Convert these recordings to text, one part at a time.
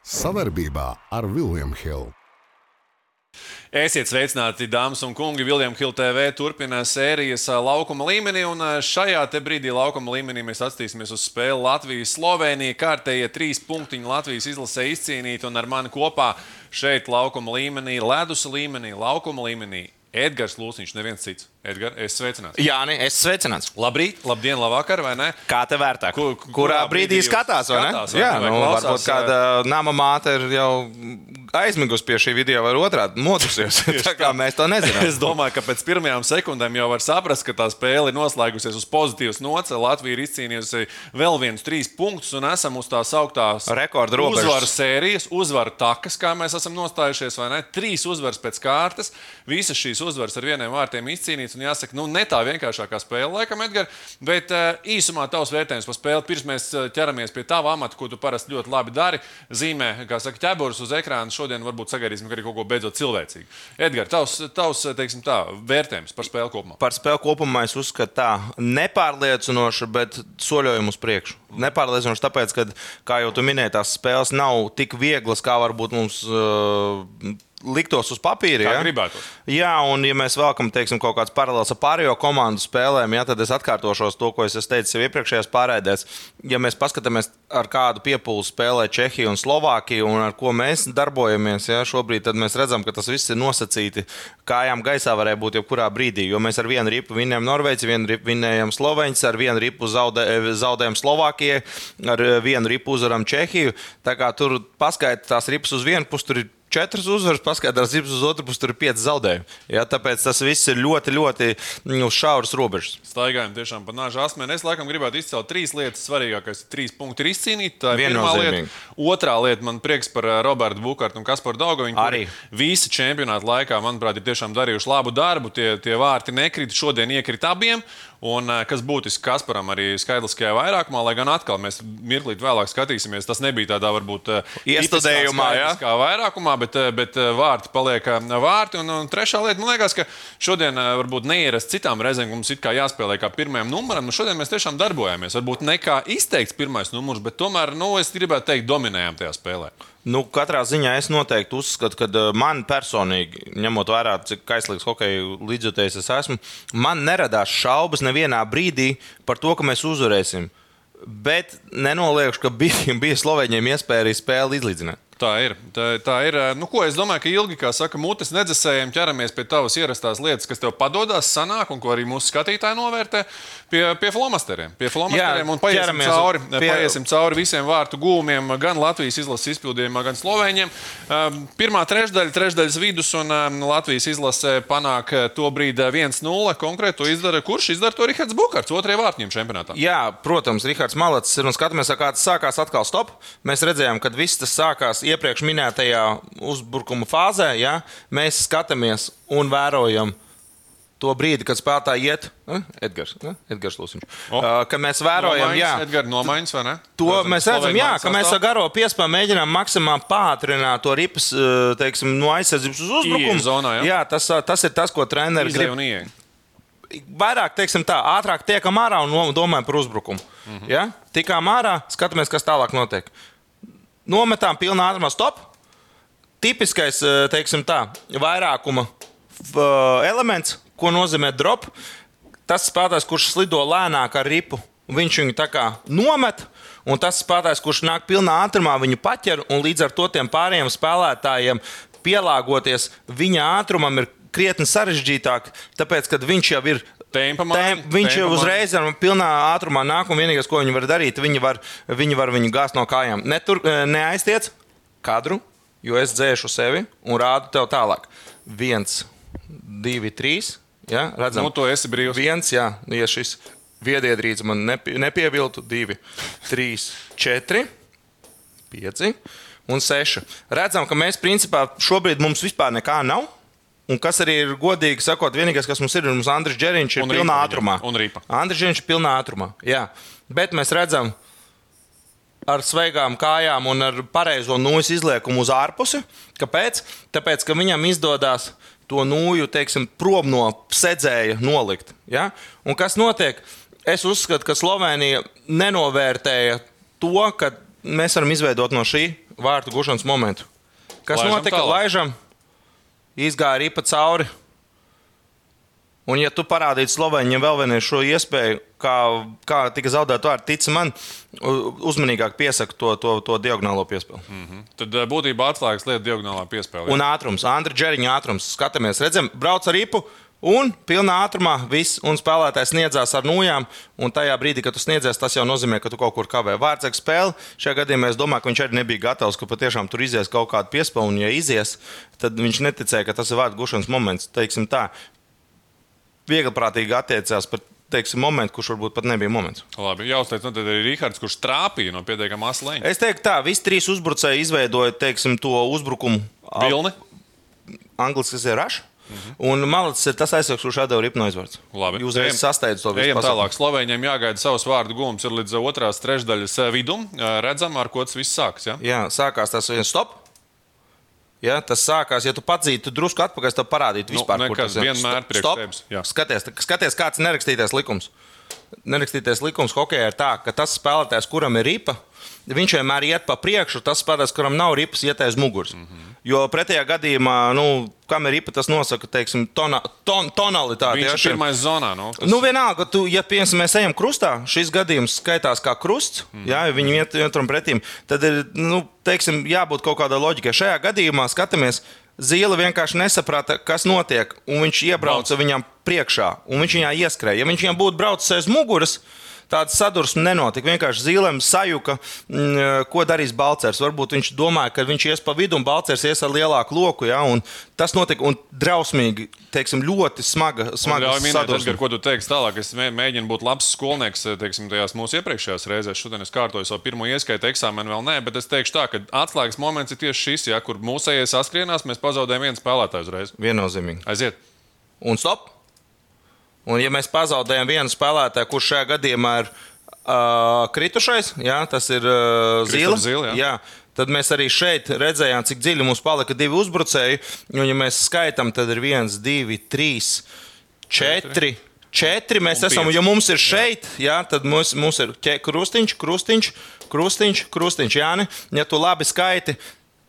Savarbībā ar Vilniņu Hildu. Esiet sveicināti, dāmas un kungi. Viljams Hilde TV turpina sērijas laukuma līmenī, un šajā brīdī laukuma līmenī mēs atskatīsimies uz spēli Latvijas-Slovenija. Kārtējie trīs punktiņi Latvijas izlasē izcīnīti, un ar mani kopā šeit laukuma līmenī, ledus līmenī, laukuma līmenī Edgars Lūsiņš, neviens cits. Edgars, es sveicināts. Jā, nē, es sveicināts. Labrīt, labdien, labvakar, vai ne? Kā te vērtāk? Kur, kurā, kurā brīdī, brīdī skatās, vai ne? Skatās, vai Jā? Vai nu, klausās, varbūt kāda nama māte ir jau aizmigusi pie šī video, vai otrādi modusies. tā kā mēs to nezinām. Es domāju, ka pēc pirmajām sekundēm jau var saprast, ka tā spēle ir noslēgusies uz pozitīvas nots. Latvija ir izcīnījusi vēl vienus trīs punktus un esam uz tās augtās Rekorda robežas. uzvaru sērijas, uzvaru takas, kā mēs esam nostājušies, vai ne? Trīs uzvaras pēc kārtas. Visas šīs uzvaras ar vieniem vārtiem izcīnītas. Un jāsaka, nu, ne tā vienkāršākā spēle, laikam, Edgars. Bet uh, īsumā tavs vērtējums par spēli. Pirms mēs uh, ķeramies pie tava amata, ko tu parasti ļoti labi dari. Zīmē, kā saka, ķēburus uz ekrāna. Šodien varbūt sagaidīsim arī kaut ko beidzot cilvēcīgu. Edgars, tavs, tavs teiksim, tā, vērtējums par spēli kopumā. Par spēli kopumā es uzskatu tā nepārliecinoši, bet soļojumu uz priekšu. Nepārliecinoši tāpēc, ka, kā jau tu minēji, tās spēles nav tik vieglas, kā varbūt mums. Uh, liktos uz papīra. Kā ja? gribētos. Jā, un ja mēs vēlamies, teiksim, kaut kāds paralēls ar pārējo komandu spēlēm, ja, tad es atkārtošos to, ko es teicu jau iepriekšējās pārēdēs. Ja mēs paskatāmies, ar kādu piepūli spēlē Čehija un Slovākija, un ar ko mēs darbojamies ja, šobrīd, tad mēs redzam, ka tas viss ir nosacīti. Kājām gaisā varēja būt jebkurā brīdī, jo mēs ar vienu ripu vinnējam Norvēģi, vienu ripu vinnējam Sloveņus, ar vienu ripu zaudē, zaudējam Slovākijai, ar vienu ripu uzvaram Čehiju. Tā kā tur paskaidrot tās ripas uz vienu pusi, tur ir četras uzvaras, paskatās zipas uz otru pusi, tur ir pieci zaudējumi. Ja, tāpēc tas viss ir ļoti, ļoti mm, uz šauras robežas. Staigājam tiešām pa nāžu asmeni. Es laikam gribētu izcelt trīs lietas. Svarīgākais ir trīs punkti ir izcīnīti. Tā ir pirmā lieta. Otrā lieta man prieks par Robertu Bukārtu un Kasparu Daugoviņu. Arī. Visi čempionāta laikā, manuprāt, ir tiešām darījuši labu darbu. Tie, tie vārti nekrita. Šodien iekrita abiem. Un kas būtiski Kasparam arī skaidriskajā vairākumā, lai gan atkal mēs mirklīt vēlāk skatīsimies, tas nebija tādā varbūt iestudējumā, ja? kā vairākumā, bet, bet vārti paliek vārti. Un, un trešā lieta, man liekas, ka šodien varbūt neierast citām reizēm, mums ir jāspēlē kā pirmajam numuram. Nu, šodien mēs tiešām darbojamies. Varbūt ne kā izteikts pirmais numurs, bet tomēr, nu, es gribētu teikt, dominējam tajā spēlē. Nu, katrā ziņā es noteikti uzskatu, ka man personīgi, ņemot vērā, cik kaislīgs hokeja līdzjutējs es esmu, man neradās šaubas nevienā brīdī par to, ka mēs uzvarēsim. Bet nenoliekšu, ka bija, bija Slovēņiem iespēja arī spēli izlīdzināt. Tā ir. Tā, tā ir. Nu, ko es domāju, ka ilgi, kā saka, mutes nedzesējiem ķeramies pie tavas ierastās lietas, kas tev padodas, sanāk, un ko arī mūsu skatītāji novērtē, pie, pie flomasteriem. Pie flomasteriem Jā, un paiesim cauri, pie... paiesim cauri visiem vārtu gūmiem, gan Latvijas izlases izpildījumā, gan Slovēņiem. Pirmā trešdaļa, trešdaļas vidus, un Latvijas izlase panāk to brīdi 1-0. Konkrēti to izdara. Kurš izdara to Rihards Bukārts, otrajā vārtņiem čempionātā? Jā, protams, Rihards Malacis ir un skatāmies, kā tas sākās atkal stop. Mēs redzējām, ka viss tas sākās iepriekš minētajā uzbrukuma fāzē, ja, mēs skatāmies un vērojam to brīdi, kad spēlētāji iet, uh, Edgars, uh, Edgars Lūsiņš, oh. uh, ka mēs vērojam, nomaiņas, jā, Edgar, nomaiņas, vai ne? To Protams, mēs redzam, jā, ka mēs ar garo piespēju mēģinām maksimāli pātrināt to ripas, teiksim, no aizsardzības uz uzbrukumu. Zonā, jā. jā, tas, tas ir tas, ko treneris grib. Vairāk, teiksim, tā, ātrāk tiekam ārā un domājam par uzbrukumu. Mm -hmm. ja? Tikām ārā, skatāmies, kas tālāk notiek nometām pilnā ātrumā stop. Tipiskais, teiksim tā, vairākuma elements, ko nozīmē drop. Tas spēlētājs, kurš slido lēnāk ar ripu, viņš viņu tā kā nomet. Un tas spēlētājs, kurš nāk pilnā ātrumā, viņu paķer, un līdz ar to tiem pārējiem spēlētājiem pielāgoties viņa ātrumam ir krietni sarežģītāk, tāpēc, ka viņš jau ir Tempa man, viņš tempa uzreiz ar pilnā ātrumā nāk, un vienīgais, ko viņi var darīt, viņi var, viņi var viņu gāzt no kājām. Netur, eh, neaiztiec kadru, jo es dzēšu sevi un rādu tev tālāk. Viens, divi, trīs. Ja, redzam, nu, to esi brīvs. Viens, jā, ja šis viediedrīts man nepie, nepieviltu, divi, trīs, četri, pieci un seši. Redzam, ka mēs principā šobrīd mums vispār nekā nav. Un kas arī ir godīgi sakot, vienīgais, kas mums ir, ir Andris Čeriņš, ir pilnā ātrumā. Un Rīpa. Andris Čeriņš ir pilnā ātrumā. Jā. Bet mēs redzam, ar svaigām kājām un ar pareizo nūjas izliekumu uz ārpusi. Kāpēc? Tāpēc, ka viņam izdodas to nūju teiksim, prom no sedzēja nolikt. Ja? Un kas notiek? Es uzskatu, ka Slovenija nenovērtēja to, ka mēs varam izveidot no šī vārtu gušanas momentu. Kas Laižam notika? tālāk. Laižam, izgāja ripa cauri. Un, ja tu parādītu Slovenijam vēl vienu šo iespēju, kā, kā tika zaudēta vārta, tic man, uzmanīgāk piesaka to, to, to diagonālo piespēli. Mm. Tad eh, būtībā atslēgas lieta diagonālā piespēlē. Un ātrums, Andra Džeriņa ātrums. Skatāmies, redzam, brauc ar ripu. Un pilnā ātrumā viss, un spēlētājs sniedzās ar nūjām. Un tajā brīdī, kad tu sniedzies, tas jau nozīmē, ka tu kaut kur kavē. Vārdsargs spēle. Šajā gadījumā es domāju, ka viņš arī nebija gatavs, ka patiešām tur izies kaut kāda piespēle. Un, ja izies, tad viņš neticēja, ka tas ir vārdu gušanas moments. Teiksim tā, viegliprātīgi attiecās par teiksim, momentu, kurš varbūt pat nebija moments. Labi, jāuzteic, nu, tad ir Rīgards, kurš trāpīja no pietiekama aslēņa. Es teiktu, tā, visi trīs uzbrucēji izveidoja teiksim, to uzbrukumu. Vilni. Angļuiski tas ir rašs. Un Malacis ir tas aizsargs, kurš atdeva ripu no izvārds. Labi. Jūs uzreiz sasteidzat to visu. Tālāk. Slovēņiem jāgaida savs vārdu gūms ir līdz otrās trešdaļas eh, vidum. Eh, Redzam, ar ko tas viss sākas. Ja? Jā, sākās tas viens stop. Ja, tas sākās, ja tu padzītu drusku atpakaļ, tad parādītu Nu, vispār, kur nekas, tas ir. vienmēr priekš tevis. Skaties, skaties, kāds ir nerakstītais likums. Nerakstītais likums hokeja ir tā, ka tas spēlētājs, kuram ir ripa, viņš vienmēr iet pa priekšu, tas spēlētājs, kuram nav ripas, iet aiz muguras. Mm. -hmm. Jo pretējā gadījumā, nu, kam ir ripa, tas nosaka teiksim, tona, ton, tonalitāti. Viņš ir pirmais zonā. Nu, tas... Nu, vienalga, tu, ja piemēram mēs ejam krustā, šis gadījums skaitās kā krusts, mm. jā, ja viņi iet otram pretim, tad ir nu, teiksim, jābūt kaut kādai loģikai. Šajā gadījumā skatāmies. Zīle vienkārši nesaprata, kas notiek, un viņš iebrauca viņam priekšā, un viņš viņā ieskrēja. Ja viņš viņam būtu braucis aiz muguras, tāda sadursme nenotika. Vienkārši zīlēm sajuka, mm, ko darīs Balčers. Varbūt viņš domāja, ka viņš ies pa vidu, un Balčers ies ar lielāku loku. Ja, un tas notika un drausmīgi, teiksim, ļoti smaga, smaga sadursme. Ko tu teiksi tālāk. Es mē- mēģinu būt labs skolnieks teiksim, tajās mūsu iepriekšējās reizēs. Šodien es kārtoju savu pirmo ieskaitu eksāmenu, vēl nē, bet es teikšu tā, ka atslēgas moments ir tieši šis, ja, kur mūsējais saskrienās, mēs pazaudējam vienu spēlētāju uzreiz. Viennozīmīgi. Aiziet! Un stop. Un, ja mēs pazaudējam vienu spēlētāju, kurš šajā gadījumā ir uh, kritušais, jā, tas ir uh, Zila. Zila, jā. jā. Tad mēs arī šeit redzējām, cik dziļi mums palika divi uzbrucēji. Un, ja mēs skaitām, tad ir viens, divi, trīs, četri. Četri mēs esam, ja mums ir šeit, jā, tad mums, mums ir krustiņš, krustiņš, krustiņš, krustiņš. Jā, ja tu labi skaiti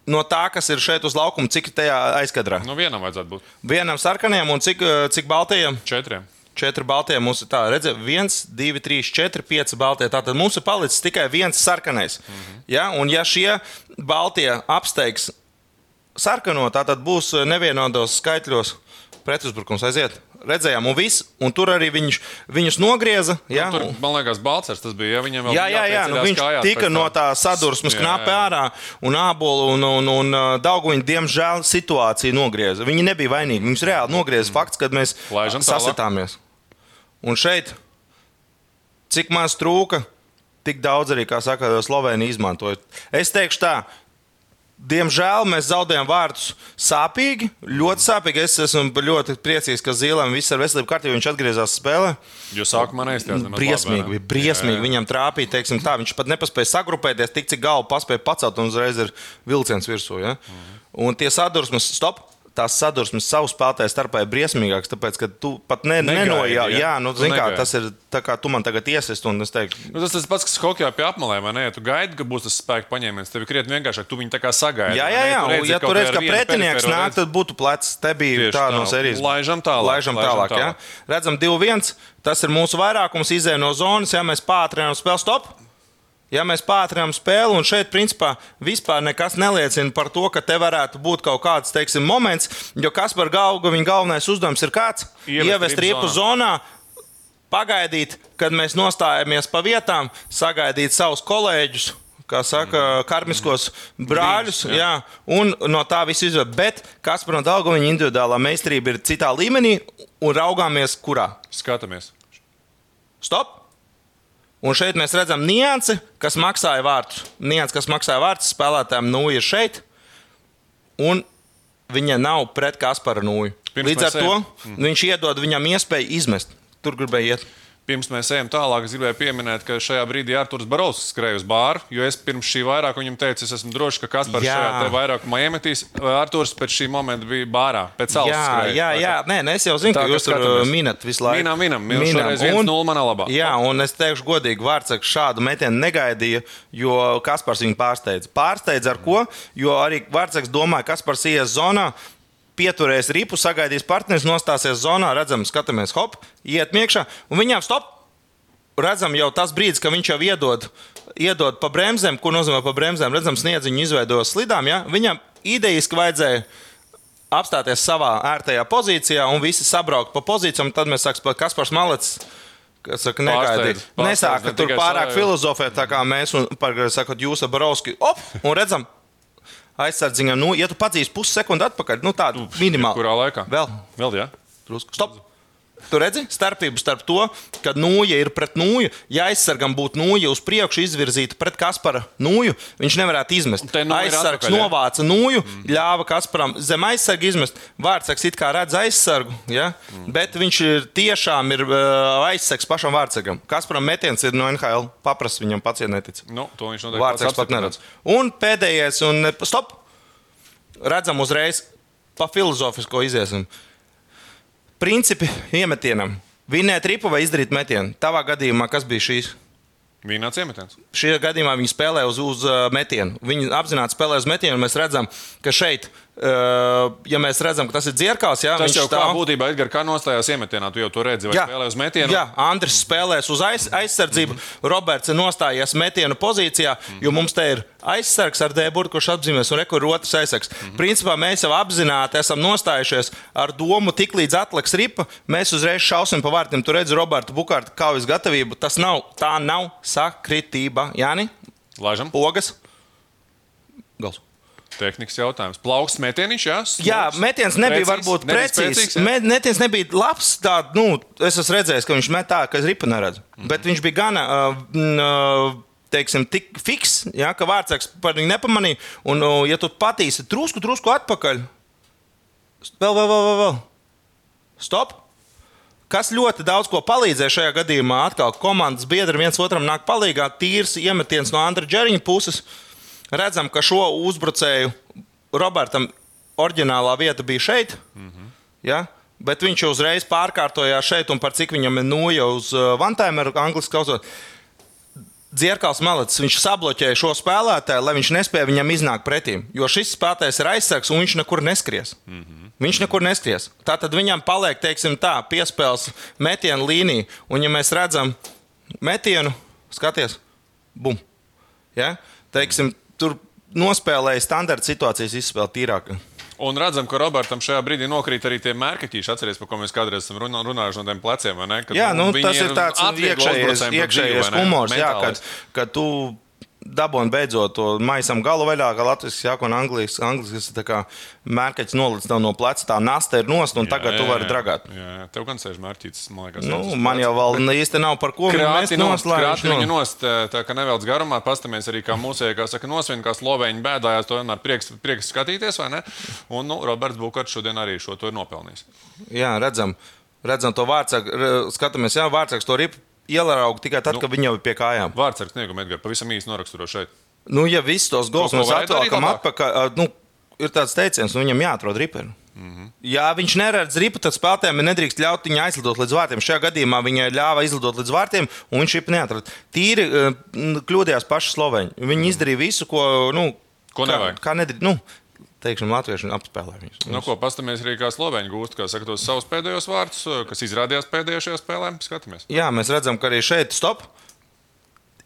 no tā, kas ir šeit uz laukuma, cik tajā aizkadrā. Nu, vienam vajadzētu būt Vienam sarkanajam un cik, cik baltajam? četriem. Četri balti mums ir tā, redziet, viens, divi, trīs, četri, pieci balti. Tātad mums ir palicis tikai viens sarkanais. Mm -hmm. ja? Un ja šie baltie apsteigs sarkano, tad būs nevienodos skaitļos pretuzbrukums aiziet. Redzējām, un, viss, un tur arī viņš, viņus nogrieza. Ja? Nu, tur, man liekas, Balčers tas bija. Ja viņam vēl Jā, jā, jā. Nu, viņš kājās tika pēc no tā sadursmes Jā, jā. ārā, un ābolu un, un, un uh, Dauguviņu, diemžēl, situācija nogrieza. Viņi nebija vainīgi. Viņus reāli nogrieza fakts, kad mēs Laižam tālāk. sasitāmies. Un šeit, cik maz trūka, tik daudz arī, kā saka, Slovēnija izmantoja. Es teikšu tā. Diemžēl mēs zaudējām vārdus sāpīgi, ļoti sāpīgi. Es esmu ļoti priecīgs, ka Zīlam viss ir veselība kārtībā. Viņš atgriezās spēlē. Jo sākumā nemaz Briesmīgi, bija briesmīgi. Jā, jā. Viņam trāpīja, teiksim, tā. Viņš pat nepaspēja sagrupēties, tik cik galvu paspēja pacelt, un uzreiz ir vilciens virsū. Ja? Mhm. Un tie sadursmes, stop! Tās sadursmes savu spēlētāju starpā ir briesmīgākas, tāpēc, ka tu pat ne, Negaidi, nenojauši. ja? Jā, nu, kā, tas ir tā kā tu man tagad iesist, un es teiktu, Nu, tas tas pats, kas hokeja pie apmalēm, vai ne? Ja tu gaidi, ka būs tas spēka paņēmiens, tev ir krietni vienkāršāk. Tu viņu tā kā sagaidi. jā, jā, jā. Tu Un, redzi ja tu redz, ka pretinieks nāk, redzi. tad būtu plecs. Te bija tā no sērijas. Laižam tālāk, Laižam tālāk. jā. Redzam, 2-1. Tas ir mūsu vairākums, izēja no zonas, ja mēs pātrinām spēli stop. Ja mēs pātrinām spēli, un šeit, principā, vispār nekas neliecina par to, ka te varētu būt kaut kāds, teiksim, moments, jo kas par galvu, viņa galvenais uzdevums ir kāds? Ievest Ievest riepu zonā, pagaidīt, kad mēs nostājamies pa vietām, sagaidīt savus kolēģus. Kā saka, karmiskos brāļus, Brīdis, jā. jā, un no tā viss izvēlēt. Bet kas par no Dāngu viņa individuālā meistarība ir citā līmenī, un raugāmies, kurā. Skatāmies. Stop! Un šeit mēs redzam niansi, kas maksāja vārtus. Niansi, kas maksāja vārtus spēlētājiem, nu ir šeit. Un viņa nav pret Kaspara nūju. Līdz ar to viņš iedod viņam iespēju izmest. Tur gribēja iet. Pirms mēs ejam tālāk, es gribēju pieminēt, ka šajā brīdī Arthurs Barovs skrēja uz bāru, jo es pirms šī vairākuma viņam teicu, es esmu drošs, ka Kaspars Jā. šajā vairākumā iemetīs. Arthurs pēc šī momenta bija bārā, pēc salas Jā, skrēja. jā, jā. Nē, nē, es jau zinu, Tā, ka jūs tur uh, minat visu laiku. Minam, minam. Minam. Šoreiz 1-0 manā labā. Jā, un es teikšu godīgi, Vārtsaks šādu metienu negaidīja, jo Kaspars viņu pārsteidza. Pārsteidza ar ko? Jo arī Vārtsaks domāja, ka Kaspars ies zonā. Pieturēs ripu, sagaidīs partneris, nostāsies zonā, redzam, skatāmies, hop, iet miekšā, un viņām stop. Redzam, jau tas brīdis, kad viņš jau iedod, iedod pa bremzēm, ko nozīmē pa bremzēm. Redzam, sniedziņu izveido slidām. Ja? Viņam idejiski vajadzēja apstāties savā ērtajā pozīcijā un visi sabraukt pa pozīcijām. Tad mēs sāksim, kas par malets. Kas saka, negaidīt. Nesākat ne tur pārāk filozofēt, tā kā mēs, un, par, sakot, jūs ar Barovski, op, un redzam, aizsardziņā, nu, ja tu padzīsi pussekundi atpakaļ, nu, tādu minimālu. Kurā laikā? Vēl, Vēl, jā. drusku. Stop! Tu redzi starpību starp to, ka nūja ir pret nūju. Ja aizsargam būtu nūja uz priekšu izvirzīta pret Kaspara nūju, viņš nevarētu izmest. Aizsargs atpakaļ, novāca nūju, mm. ļāva Kasparam zem aizsarga izmest. Vārtsargs it kā redz aizsargu, ja? mm. bet viņš ir tiešām ir uh, aizsargs pašam vārtsargam. Kasparam metiens ir no NHL. Paprast viņam pats, netic. Nu, to viņš noteikti Vārtsargs pat neredz. Un pēdējais, un stop! Redzam uzreiz pa filozofisko iziesim. Principi iemetienam. Vinēt ripu vai izdarīt metienu. Tavā gadījumā, kas bija šīs? Vīnāts iemetiens. Šajā gadījumā viņi spēlē uz, uz uh, metienu. Viņi apzināti spēlē uz metienu. Mēs redzam, ka šeit, ja mēs redzam, ka tas ir dzirkās, jā, Tas jau stāv- būtībā Edgars, kā nostājās iemetienā, tu jau to redzi, vai Jā. spēlē uz metienu. Jā, Andris spēlēs uz aiz, aizsardzību. Mm -hmm. Roberts ir nostājies metienu pozīcijā, mm -hmm. jo mums te ir aizsargs ar dēburtu, kurš apzīmēs, un rekur ir otrs aizsargs. Mm -hmm. Principā mēs jau apzināti esam nostājušies ar domu, tik līdz atliks ripa, mēs uzreiz šausim pa vārtiem. Tur redz Roberta Bukārta kaujas gatavību. Tas nav, tā nav sakritība. Jāni, Laižam, pogas. Gals. Tehnikas jautājums. Plauksts metieniņš, jā? Jā, Smūgs, metiens nebija precīzs, varbūt precīzs. jā? Metiens nebija labs. Tā, nu, es esmu redzējis, ka viņš met tā, ka es ripu neredzu. Mm. -hmm. Bet viņš bija gana. Uh, uh, Teiksim, tik fiks, ja, ka vārdsargs par viņu nepamanīja. Un, uh, ja tu patīsi drusku, drusku atpakaļ, vēl, vēl, vēl, vēl, vēl. Stop! Kas ļoti daudz ko palīdzēja šajā gadījumā, atkal komandas biedri viens otram nāk palīdzīgā. Tīrs iemetiens no Andra Džeriņa puses. Redzam, ka šo uzbrucēju Robertam oriģinālā vieta bija šeit. Mm -hmm. ja? Bet viņš jau uzreiz pārkārtojās šeit, un par cik viņam ir noja uz uh, Vantaimeru, angļuiski klausot. Dzirkals Malicis, viņš sabloķēja šo spēlētāju, lai viņš nespēja viņam iznākt pretī. Jo šis spēlētājs ir aizsargs, un viņš nekur neskries. Mm -hmm. Viņš nekur neskries. Tātad viņam paliek, teiksim, tā piespēles metienu līnija. Un, ja mēs redzam metienu, skaties, bum. Ja? Teiksim, tur nospēlēja standarta situācijas izspēle tīrāk. Un redzam, ka Robertam šajā brīdī nokrīt arī tie mērķīši. Atcerieties, par ko mēs kādreiz esam runā- runājuši no tiem pleciem. Kad, Jā, nu, viņi tas ir tāds iekšējais, iekšējais humors, jā, kad, kad tu dabūji beidzot to maisam galu vaļā, kā latviešu jāko un tā kā mērķis nolicis tev no pleca, tā nasta ir nost, un tagad Jā, tu jā, vari jā. dragāt. Jā, jā. tev gan sēž mērķis, man liekas. Nu, man jau vēl īsti nav par ko viņu Krāti mest nost, nost, nost, tā kā nevelc garumā. Pastamies arī, kā mūsēji, kā saka, nosvien, kā slovēņi bēdājās. To vienmēr prieks, prieks skatīties, vai ne? Un, nu, Roberts Bukārts šodien arī šo to ir nopelnījis. Jā, redzam, redzam to vārdsargu, skatāmies, jā, vārdsargs to ripu ielauga tikai tad, Nu. kad viņi jau ir pie kājām. Vārds ar snieguma Edgars pavisam īsi noraksturo šeit. Nu, ja visus tos gols mēs labāk? atpakaļ, nu, ir tāds teiciens, nu, viņam jāatrod riperu. Mm. -hmm. Ja viņš neredz ripu, tad spēlētājiem nedrīkst ļaut viņai aizlidot līdz vārtiem. Šajā gadījumā viņai ļāva izlidot līdz vārtiem, un viņš ripu neatrada. Tīri n- kļūdījās paši sloveņi. Viņi izdarīja visu, ko, nu. Ko kā, nevajag. kā nedarīja. Nu, Teiksim, latvieši apspēlē viņus. Nu, ko pastamies arī kā slovēņi gūst, kā saka, tos savus pēdējos vārdus, kas izrādījās pēdējā šajā spēlē. Skatāmies. Jā, mēs redzam, ka arī šeit stop.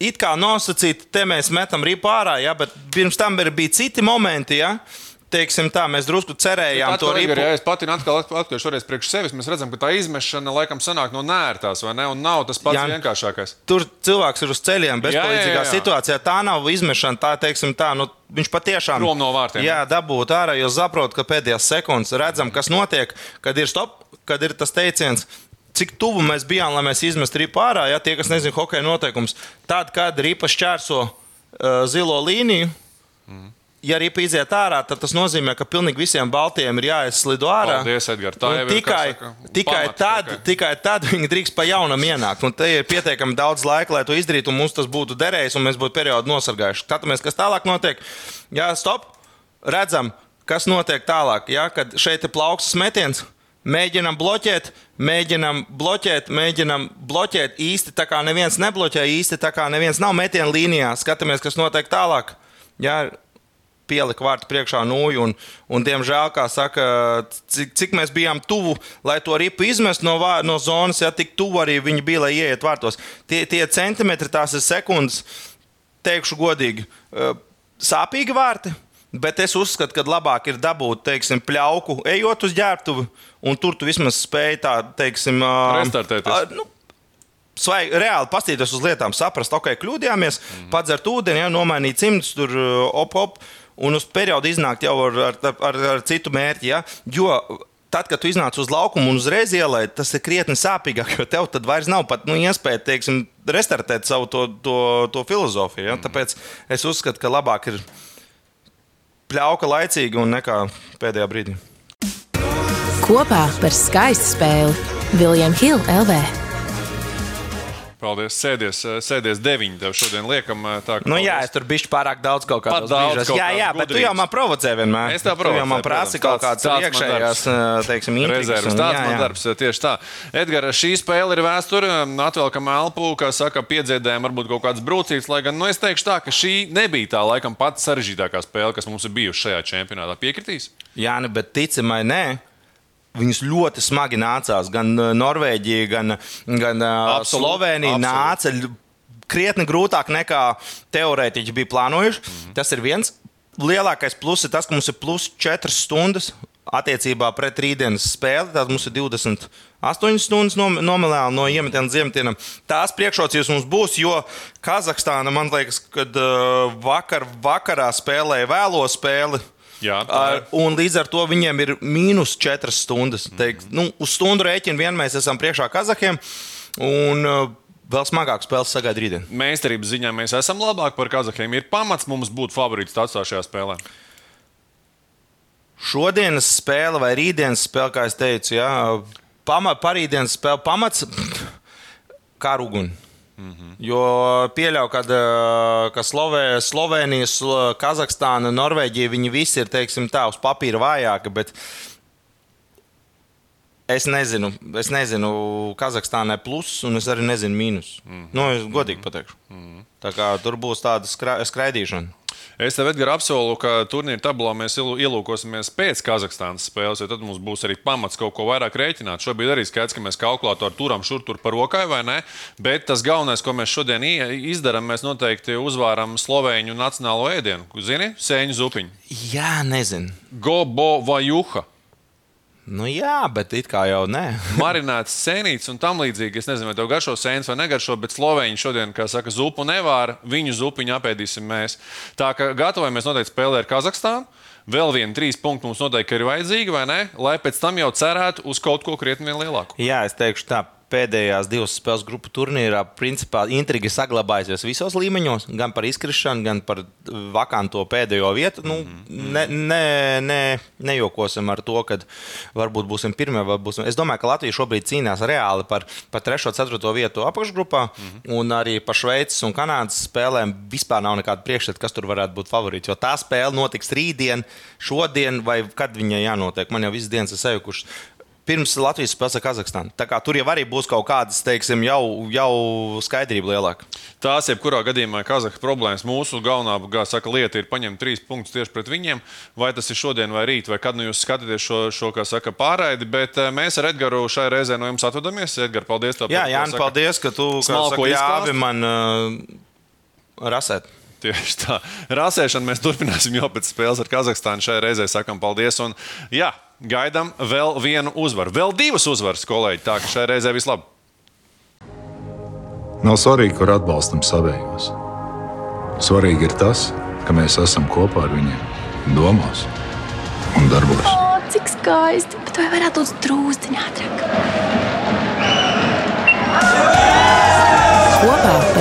It kā nosacīti, te mēs metam ripu ārā, ja, bet pirms tam bija citi momenti. Ja. Teiksim tā, mēs drusku cerējām to ripu. Ja es pati atkal atklāju šoreiz priekš sevis, mēs redzam, ka tā izmešana laikam sanāk no nērtās, vai ne? Un nav tas pats Jā. vienkāršākais. Tur cilvēks ir uz ceļiem, bezpalīdzīgā Jā, jā, jā. situācijā. Tā nav izmešana, tā teiksim, tā, nu, viņš patiešām Prom no vārtiem. Jā, dabūt ārā, jo saprot, ka pēdējās sekundes redzam, kas notiek, kad ir stop, kad ir tas teiciens. Cik tuvu mēs bijām, lai mēs izmestu ripu ārā, ja tie, kas nezina hokeja noteikumus, tad, kad ripa šķērso uh, zilo līniju, Mhm. Ja ripa iziet ārā, tad tas nozīmē, ka pilnīgi visiem baltiem ir jāizslido ārā. Paldies, Edgars. Tā ir. Tikai, saka, tikai, pamats, tad, okay. tikai tad viņi drīkst pa jaunam ienākt. Un te ir pietiekami daudz laika, lai to izdarītu, un mums tas būtu derējis, un mēs būtu periodu nosargājuši. Skatāmies, kas tālāk notiek. Jā, stop! Redzam, kas notiek tālāk. Jā, kad šeit ir plaukstas metiens. Mēģinām bloķēt, mēģinām bloķēt, mēģinām bloķēt. Īsti tā kā neviens nebloķē, īsti tā kā neviens nav metienu līnijā. Skatāmies, kas notiek tālāk. Jā, pielika vārtu priekšā nūju. Un, un, diemžēl, kā saka, cik, cik mēs bijām tuvu, lai to ripu izmestu no, vā, no zonas, ja tik tuvu arī viņi bija, lai ieiet vārtos. Tie, tie centimetri, tās ir sekundes, teikšu godīgi, sāpīgi vārti. Bet es uzskatu, ka labāk ir dabūt teiksim, pļauku, ejot uz ģērbtuvi, un tur tu vismaz spēj tā, teiksim, restartēties. Nu, Svaigi, reāli paskatīties uz lietām, saprast, ok, kļūdījāmies, mm -hmm. padzert ūdeni, ja, nomainīt cimdus, tur op, op, un uz periodu iznākt jau ar, ar, ar, ar citu mērķi. Ja? Jo tad, kad tu iznāc uz laukumu un uzreiz ielai, tas ir krietni sāpīgāk, jo tev tad vairs nav pat nu, iespēja teiksim, restartēt savu to, to, to filozofiju. Ja? Tāpēc es uzskatu, ka labāk ir pļauka laicīgi un nekā pēdējā brīdī. Kopā par skaistu spēli Viljams Hilde LV. Paldies, sēdies, sēdies deviņi. Tev šodien liekam, tā kā. Nu, jā, es tur biju pārāk daudz kaut kādā veidā. Jā, jā, bet tu jau man provocē vienmēr. Es tev provocēju. Man prasi kaut kādas iekšējās, teiksim, rezerves. Tāds jā, jā. man darbs, tieši tā. Edgars, šī spēle ir vēsture. Atvelkam elpu, kā saka, piedziedējam varbūt kaut kādas brūcītas, lai gan, nu, es teikšu tā, ka šī nebija tā laikam pats sarežģītākā spēle, kas mums ir bijusi šajā čempionātā. Piekritīs? Jā, ne, bet ticamai nē. Viņus ļoti smagi nācās. Gan Norvēģija, gan, gan absolut, Slovenija absolut. nāca krietni grūtāk nekā teorētiķi bija plānojuši. Mm -hmm. Tas ir viens. Lielākais pluss ir tas, ka mums ir plus 4 stundas attiecībā pret rītdienas spēli. Tad mums ir 28 stundas nominēli no iemetiena līdz iemetienam. Tās priekšrocības mums būs, jo Kazahstāna, man liekas, kad vakar, vakarā spēlēja vēlo spēli Jā, ar, un līdz ar to viņiem ir mīnus 4 stundas. Teik, nu, uz stundu rēķinu vien mēs esam priekšā Kazahiem. Un, uh, Vēl smagāk spēles sagaidīt rītdien. Meistarības ziņā mēs esam labāki par Kazahiem. Ir pamats mums būt favorīts tādā šajā spēlē. Šodienas spēle vai rītdienas spēle, kā es teicu, jā, pama, parītdienas spēle pamats kā rūguns. -hmm. Jo pieļauju, ka, ka Slovē, Slovenija, Kazahstāna, Norvēģija, viņi visi ir teiksim, tā uz papīra vājāki. Bet es nezinu, es nezinu Kazahstānai plus, un es arī nezinu mīnus. Mm -hmm. nu, es godīgi pateikšu. Mm -hmm. Tā kā tur būs tāda skraidīšana. Es tev, Edgars, apsolu, ka turnīra tabulā mēs ielūkosimies pēc Kazahstānas spēles, jo tad mums būs arī pamats kaut ko vairāk rēķināt. Šobrīd arī skaidrs, ka mēs kalkulātoru turam šur tur par rokai vai ne. Bet tas galvenais, ko mēs šodien izdarām, mēs noteikti uzvāram slovēņu nacionālo ēdienu. Zini, sēņu zupiņu. Jā, nezinu. Gobo vai juha. Nu, jā, bet it kā jau nē. Marināts sēnītes un tam līdzīgi. Es nezinu, vai tev garšo sēnes vai negaršo, bet slovēņi šodien, kā saka, zupu nevāra. Viņu zupiņu apēdīsim mēs. Tā kā gatavojamies noteikti spēlē ar Kazahstānu. Vēl viena trīs punkti mums noteikti ir vajadzīga, vai ne? Lai pēc tam jau cerētu uz kaut ko krietni lielāku. Jā, es teikšu tā, pēdējās divas spēles grupu turnīrā, principā intriga saglabājusies visos līmeņos, gan par izkrišanu, gan par vakanto pēdējo vietu. Nu, ne, ne, ne, nejokosim ar to, ka varbūt būsim pirmie. Būsim. Es domāju, ka Latvija šobrīd cīnās reāli par, par 3. un 4. vietu apakšgrupā, mm -hmm. un arī par Šveices un Kanādas spēlēm vispār nav nekāda priekšstata, kas tur varētu būt favorīts. Jo tā spēle notiks rītdien, šodien, vai kad viņai jānotiek. Man jau visas dienas ir sajukušas pirms Latvijas spēles ar Kazahstānu. Tā kā tur jau arī būs kaut kādas, teiksim, jau, jau skaidrība lielāka. Tās, jebkurā gadījumā, ir Kazahstānas problēmas. Mūsu galvenā saka, lieta ir paņemt trīs punktus tieši pret viņiem. Vai tas ir šodien vai rīt, vai kad nu jūs skatāties šo, šo saka, pārraidi. Bet eh, mēs ar Edgars šai reizē no jums atvadāmies. Edgars, paldies! Tev, Jā, Jānis, paldies, ka tu smalko ļāvi man uh, rasēt. Tieši tā. Rasēšanu mēs turpināsim jau pēc spēles ar Kazahstānu. Šai reizē sakām paldies. Un, jā, gaidām vēl vienu uzvaru. Vēl divas uzvaras, kolēģi. Tā ka šai reizē viss labi. Nav svarīgi, kur atbalstam savējos. Svarīgi ir tas, ka mēs esam kopā ar viņiem, domās un darbos. O, cik skaisti! Bet vai varētu būt drūzdiņā ātrāk? Kopā